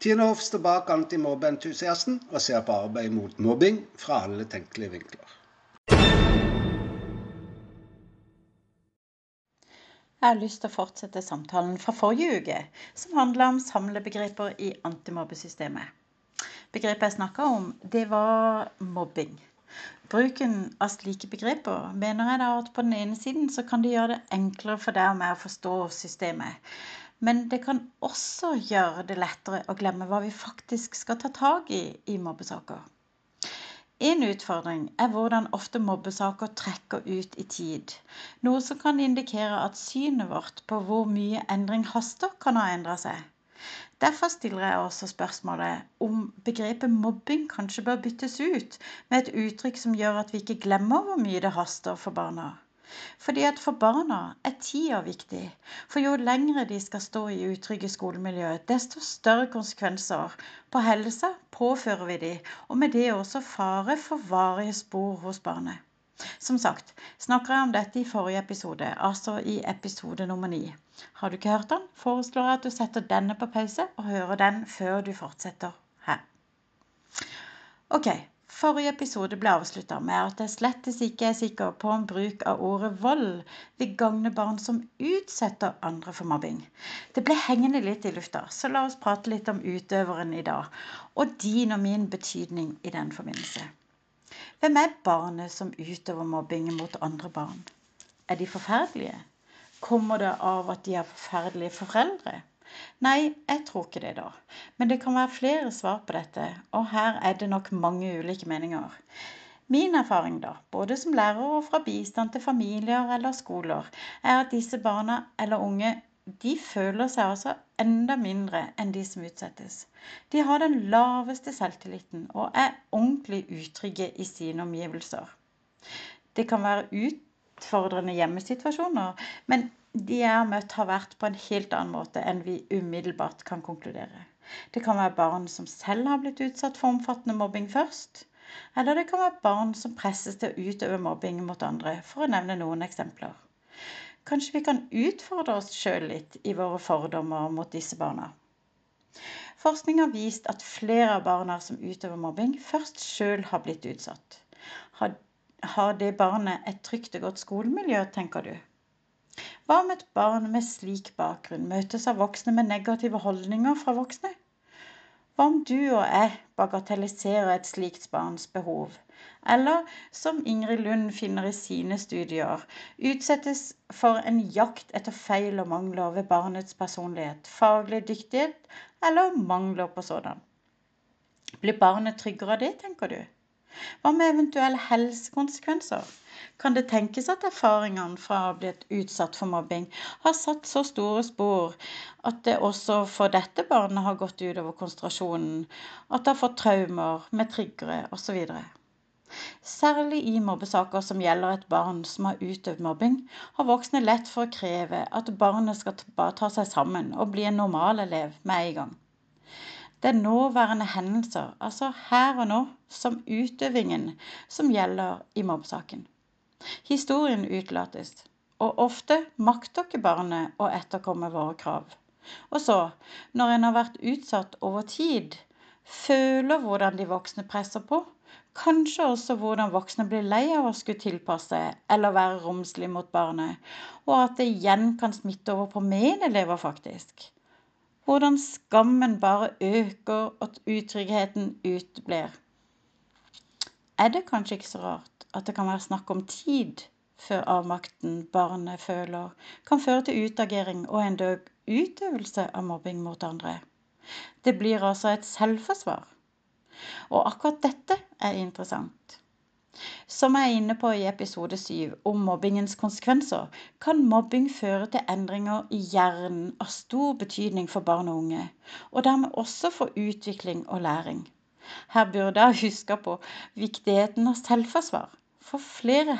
Tine Hoff står bak antimobbeentusiasten og ser på arbeid mot mobbing fra alle tenkelige vinkler. Jeg har lyst til å fortsette samtalen fra forrige uke, som handla om samlebegreper i antimobbesystemet. Begrepet jeg snakka om, det var mobbing. Bruken av slike begreper mener jeg da at på den ene siden så kan det gjøre det enklere for deg og meg å forstå systemet. Men det kan også gjøre det lettere å glemme hva vi faktisk skal ta tak i i mobbesaker. En utfordring er hvordan ofte mobbesaker trekker ut i tid, noe som kan indikere at synet vårt på hvor mye endring haster, kan ha endra seg. Derfor stiller jeg også spørsmålet om begrepet mobbing kanskje bør byttes ut med et uttrykk som gjør at vi ikke glemmer hvor mye det haster for barna. Fordi at For barna er tida viktig. For jo lengre de skal stå i utrygge skolemiljø, desto større konsekvenser på helsa påfører vi dem, og med det også fare for varige spor hos barnet. Som sagt snakker jeg om dette i forrige episode, altså i episode nummer ni. Har du ikke hørt den, foreslår jeg at du setter denne på pause og hører den før du fortsetter her. Ok, Forrige episode ble avslutta med at jeg slettes ikke er sikker på om bruk av ordet vold vil gagne barn som utsetter andre for mobbing. Det ble hengende litt i lufta, så la oss prate litt om utøveren i dag, og din og min betydning i den forbindelse. Hvem er barnet som utøver mobbing mot andre barn? Er de forferdelige? Kommer det av at de har forferdelige foreldre? Nei, jeg tror ikke det, da. Men det kan være flere svar på dette, og her er det nok mange ulike meninger. Min erfaring, da, både som lærer og fra bistand til familier eller skoler, er at disse barna eller unge de føler seg altså enda mindre enn de som utsettes. De har den laveste selvtilliten og er ordentlig utrygge i sine omgivelser. Det kan være utfordrende hjemmesituasjoner, men de jeg har møtt, har vært på en helt annen måte enn vi umiddelbart kan konkludere. Det kan være barn som selv har blitt utsatt for omfattende mobbing først. Eller det kan være barn som presses til å utøve mobbing mot andre, for å nevne noen eksempler. Kanskje vi kan utfordre oss sjøl litt i våre fordommer mot disse barna. Forskning har vist at flere av barna som utøver mobbing, først sjøl har blitt utsatt. Har det barnet et trygt og godt skolemiljø, tenker du? Hva om et barn med slik bakgrunn møtes av voksne med negative holdninger fra voksne? Hva om du og jeg bagatelliserer et slikt barns behov? Eller, som Ingrid Lund finner i sine studier, utsettes for en jakt etter feil og mangler ved barnets personlighet, faglig dyktighet eller mangler på sådan. Blir barnet tryggere av det, tenker du? Hva med eventuelle helsekonsekvenser? kan det tenkes at erfaringene fra å ha blitt utsatt for mobbing har satt så store spor at det også for dette barnet har gått utover konsentrasjonen, at det har fått traumer med triggere osv. Særlig i mobbesaker som gjelder et barn som har utøvd mobbing, har voksne lett for å kreve at barnet skal ta seg sammen og bli en normal elev med en gang. Det er nåværende hendelser, altså her og nå, som utøvingen, som gjelder i mobbesaken. Historien utelates, og ofte makter ikke barnet å etterkomme våre krav. Og så, når en har vært utsatt over tid, føler hvordan de voksne presser på, kanskje også hvordan voksne blir lei av å skulle tilpasse eller være romslig mot barnet, og at det igjen kan smitte over på medelever, faktisk. Hvordan skammen bare øker og utryggheten uteblir. Er det kanskje ikke så rart at det kan være snakk om tid før avmakten barnet føler, kan føre til utagering og en død utøvelse av mobbing mot andre. Det blir altså et selvforsvar. Og akkurat dette er interessant. Som jeg er inne på i episode 7 om mobbingens konsekvenser, kan mobbing føre til endringer i hjernen av stor betydning for barn og unge, og dermed også for utvikling og læring. Her burde jeg huske på viktigheten av selvforsvar. For flere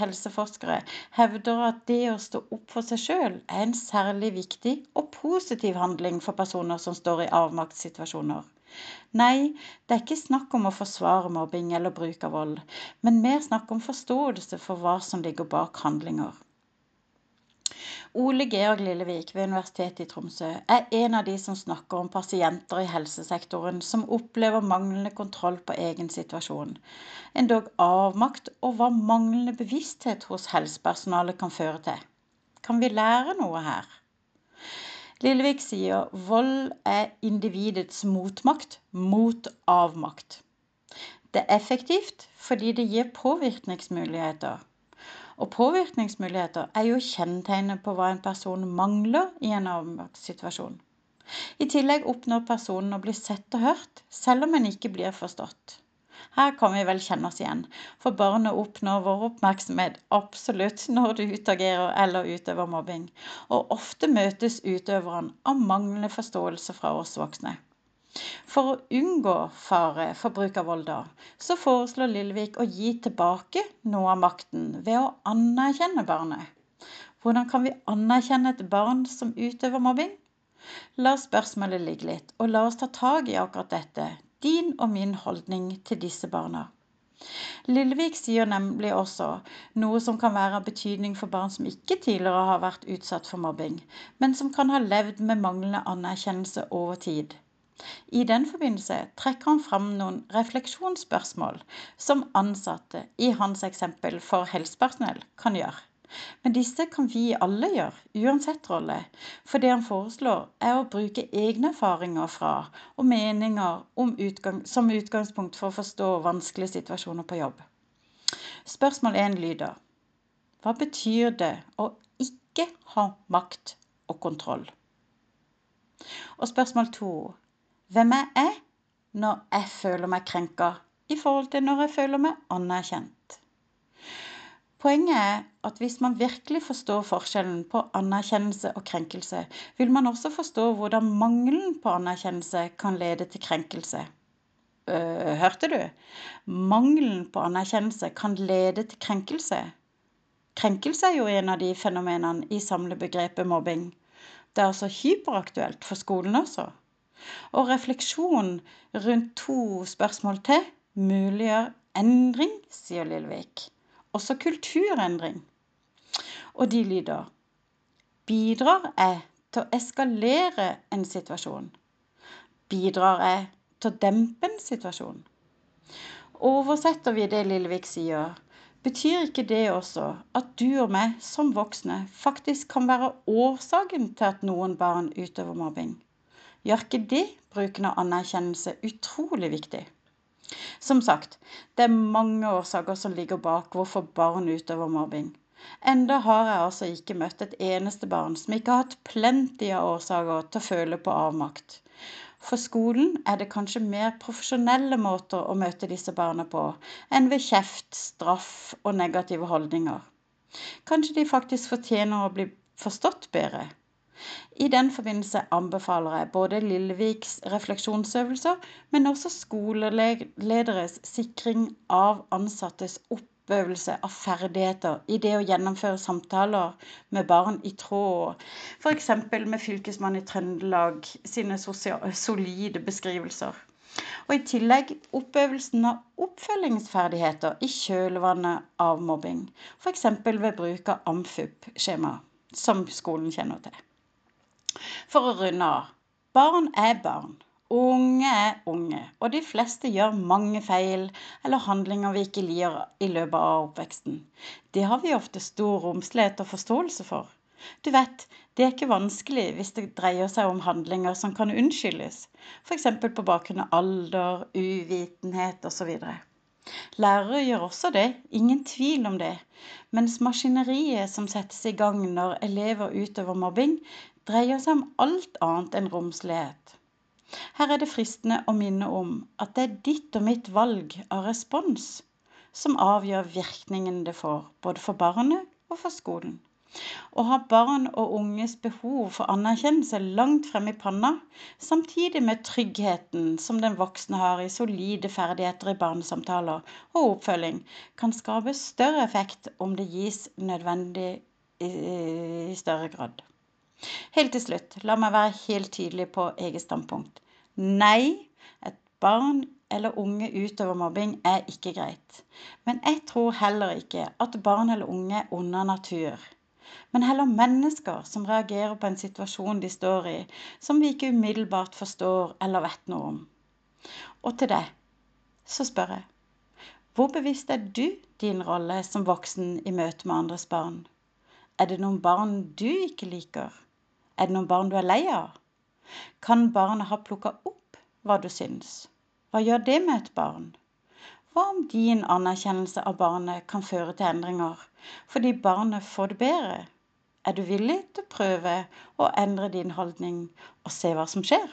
helseforskere hevder at det å stå opp for seg sjøl er en særlig viktig og positiv handling for personer som står i avmaktssituasjoner. Nei, det er ikke snakk om å forsvare mobbing eller bruk av vold, men mer snakk om forståelse for hva som ligger bak handlinger. Ole Georg Lillevik ved Universitetet i Tromsø er en av de som snakker om pasienter i helsesektoren som opplever manglende kontroll på egen situasjon, endog avmakt og hva manglende bevissthet hos helsepersonalet kan føre til. Kan vi lære noe her? Lillevik sier vold er individets motmakt mot avmakt. Det er effektivt fordi det gir påvirkningsmuligheter. Og påvirkningsmuligheter er jo kjennetegnet på hva en person mangler i en avmaktssituasjon. I tillegg oppnår personen å bli sett og hørt, selv om en ikke blir forstått. Her kan vi vel kjenne oss igjen, for barnet oppnår vår oppmerksomhet absolutt når du utagerer eller utøver mobbing, og ofte møtes utøveren av manglende forståelse fra oss voksne. For å unngå fare for bruk av vold da, så foreslår Lillevik å gi tilbake noe av makten ved å anerkjenne barnet. Hvordan kan vi anerkjenne et barn som utøver mobbing? La spørsmålet ligge litt, og la oss ta tak i akkurat dette, din og min holdning til disse barna. Lillevik sier nemlig også noe som kan være av betydning for barn som ikke tidligere har vært utsatt for mobbing, men som kan ha levd med manglende anerkjennelse over tid. I den forbindelse trekker han fram noen refleksjonsspørsmål som ansatte, i hans eksempel for helsepersonell, kan gjøre. Men disse kan vi alle gjøre, uansett rolle. For det han foreslår, er å bruke egne erfaringer fra og meninger utgang, som utgangspunkt for å forstå vanskelige situasjoner på jobb. Spørsmål 1 lyder Hva betyr det å ikke ha makt og kontroll? Og spørsmål 2 hvem er jeg når jeg føler meg krenka, i forhold til når jeg føler meg anerkjent. Poenget er at hvis man virkelig forstår forskjellen på anerkjennelse og krenkelse, vil man også forstå hvordan mangelen på anerkjennelse kan lede til krenkelse. Øh, hørte du? Mangelen på anerkjennelse kan lede til krenkelse. Krenkelse er jo en av de fenomenene i samlebegrepet mobbing. Det er altså hyperaktuelt for skolen også. Og refleksjon rundt to spørsmål til muliggjør endring, sier Lillevik. Også kulturendring. Og de lyder Bidrar jeg til å eskalere en situasjon? Bidrar jeg til å dempe en situasjon? Oversetter vi det Lillevik sier, betyr ikke det også at du og meg som voksne faktisk kan være årsaken til at noen barn utøver mobbing? gjør ikke det bruken av anerkjennelse utrolig viktig. Som sagt, det er mange årsaker som ligger bak hvorfor barn utøver mobbing. Enda har jeg altså ikke møtt et eneste barn som ikke har hatt plenty av årsaker til å føle på avmakt. For skolen er det kanskje mer profesjonelle måter å møte disse barna på enn ved kjeft, straff og negative holdninger. Kanskje de faktisk fortjener å bli forstått bedre. I den forbindelse anbefaler jeg både Lilleviks refleksjonsøvelser, men også skolelederes sikring av ansattes oppøvelse av ferdigheter i det å gjennomføre samtaler med barn i tråd, f.eks. med Fylkesmannen i Trøndelag sine solide beskrivelser. Og i tillegg oppøvelsen av oppfølgingsferdigheter i kjølvannet av mobbing, f.eks. ved bruk av Amfup-skjema, som skolen kjenner til. For å runde av. Barn er barn. Unge er unge, og de fleste gjør mange feil eller handlinger vi ikke liker i løpet av oppveksten. Det har vi ofte stor romslighet og forståelse for. Du vet, det er ikke vanskelig hvis det dreier seg om handlinger som kan unnskyldes, f.eks. på bakgrunn av alder, uvitenhet osv. Lærere gjør også det, ingen tvil om det, mens maskineriet som settes i gang når elever utøver mobbing, dreier seg om alt annet enn romslighet. Her er det fristende å minne om at det er ditt og mitt valg av respons som avgjør virkningen det får, både for barnet og for skolen. Å ha barn og unges behov for anerkjennelse langt frem i panna, samtidig med tryggheten som den voksne har i solide ferdigheter i barnesamtaler og oppfølging, kan skape større effekt om det gis nødvendig i større grad. Helt til slutt, la meg være helt tydelig på eget standpunkt. Nei, et barn eller unge utøver mobbing er ikke greit. Men jeg tror heller ikke at barn eller unge er onde av natur. men heller mennesker som reagerer på en situasjon de står i, som vi ikke umiddelbart forstår eller vet noe om. Og til det så spør jeg hvor bevisst er du din rolle som voksen i møte med andres barn? Er det noen barn du ikke liker? Er det noen barn du er lei av? Kan barnet ha plukka opp hva du syns? Hva gjør det med et barn? Hva om din anerkjennelse av barnet kan føre til endringer, fordi barnet får det bedre? Er du villig til å prøve å endre din holdning og se hva som skjer?